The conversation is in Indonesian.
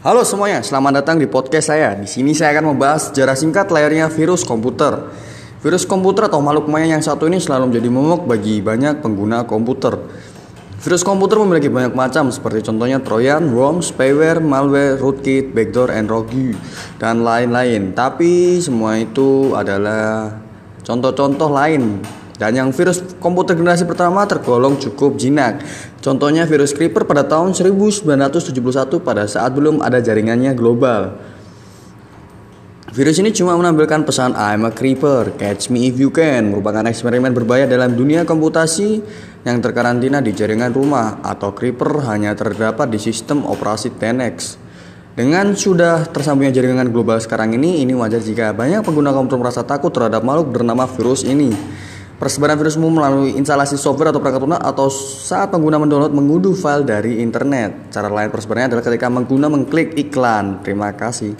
Halo semuanya, selamat datang di podcast saya. Di sini saya akan membahas sejarah singkat layarnya virus komputer. Virus komputer atau makhluk maya yang satu ini selalu menjadi momok bagi banyak pengguna komputer. Virus komputer memiliki banyak macam seperti contohnya Trojan, worm, spyware, malware, rootkit, backdoor, and rogue, dan lain-lain. Tapi semua itu adalah contoh-contoh lain dan yang virus komputer generasi pertama tergolong cukup jinak. Contohnya virus Creeper pada tahun 1971 pada saat belum ada jaringannya global. Virus ini cuma menampilkan pesan I'm a creeper, catch me if you can, merupakan eksperimen berbahaya dalam dunia komputasi yang terkarantina di jaringan rumah atau creeper hanya terdapat di sistem operasi 10X. Dengan sudah tersambungnya jaringan global sekarang ini, ini wajar jika banyak pengguna komputer merasa takut terhadap makhluk bernama virus ini. Persebaran virus umum melalui instalasi software atau perangkat lunak atau saat pengguna mendownload mengunduh file dari internet. Cara lain persebarannya adalah ketika pengguna mengklik iklan. Terima kasih.